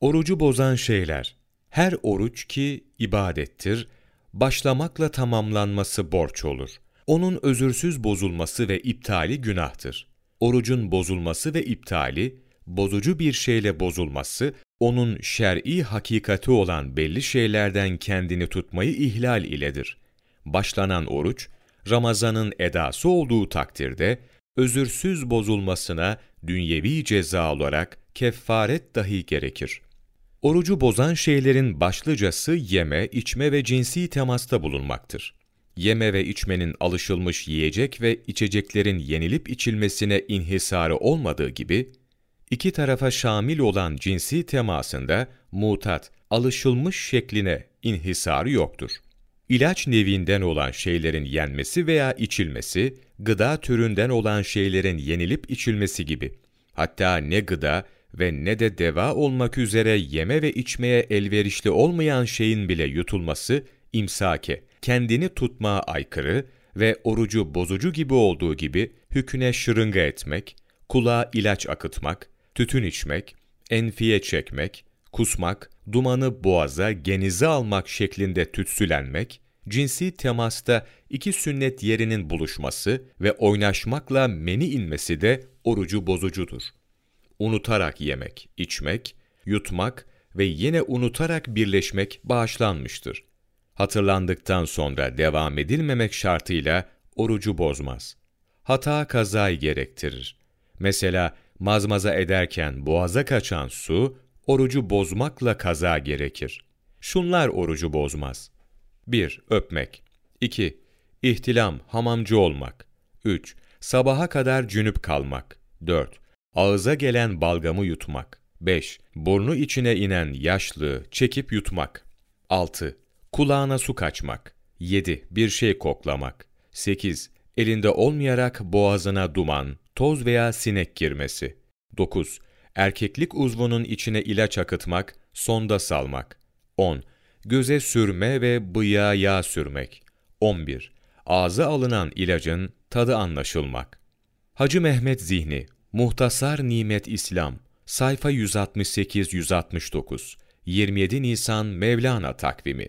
Orucu bozan şeyler. Her oruç ki ibadettir, başlamakla tamamlanması borç olur. Onun özürsüz bozulması ve iptali günahtır. Orucun bozulması ve iptali, bozucu bir şeyle bozulması, onun şer'i hakikati olan belli şeylerden kendini tutmayı ihlal iledir. Başlanan oruç, Ramazan'ın edası olduğu takdirde, özürsüz bozulmasına dünyevi ceza olarak kefaret dahi gerekir. Orucu bozan şeylerin başlıcası yeme, içme ve cinsi temasta bulunmaktır. Yeme ve içmenin alışılmış yiyecek ve içeceklerin yenilip içilmesine inhisarı olmadığı gibi, iki tarafa şamil olan cinsi temasında mutat, alışılmış şekline inhisarı yoktur. İlaç nevinden olan şeylerin yenmesi veya içilmesi, gıda türünden olan şeylerin yenilip içilmesi gibi. Hatta ne gıda ve ne de deva olmak üzere yeme ve içmeye elverişli olmayan şeyin bile yutulması, imsake, kendini tutmaya aykırı ve orucu bozucu gibi olduğu gibi hüküne şırınga etmek, kulağa ilaç akıtmak, tütün içmek, enfiye çekmek, kusmak, dumanı boğaza, genize almak şeklinde tütsülenmek, cinsi temasta iki sünnet yerinin buluşması ve oynaşmakla meni inmesi de orucu bozucudur. Unutarak yemek, içmek, yutmak ve yine unutarak birleşmek bağışlanmıştır. Hatırlandıktan sonra devam edilmemek şartıyla orucu bozmaz. Hata kazayı gerektirir. Mesela mazmaza ederken boğaza kaçan su, orucu bozmakla kaza gerekir. Şunlar orucu bozmaz. 1. Öpmek 2. İhtilam, hamamcı olmak 3. Sabaha kadar cünüp kalmak 4. Ağıza gelen balgamı yutmak 5. Burnu içine inen yaşlı çekip yutmak 6. Kulağına su kaçmak 7. Bir şey koklamak 8. Elinde olmayarak boğazına duman, toz veya sinek girmesi 9. Erkeklik uzvunun içine ilaç akıtmak, sonda salmak 10 göze sürme ve bıyığa yağ sürmek. 11. Ağza alınan ilacın tadı anlaşılmak. Hacı Mehmet Zihni, Muhtasar Nimet İslam, sayfa 168-169, 27 Nisan Mevlana takvimi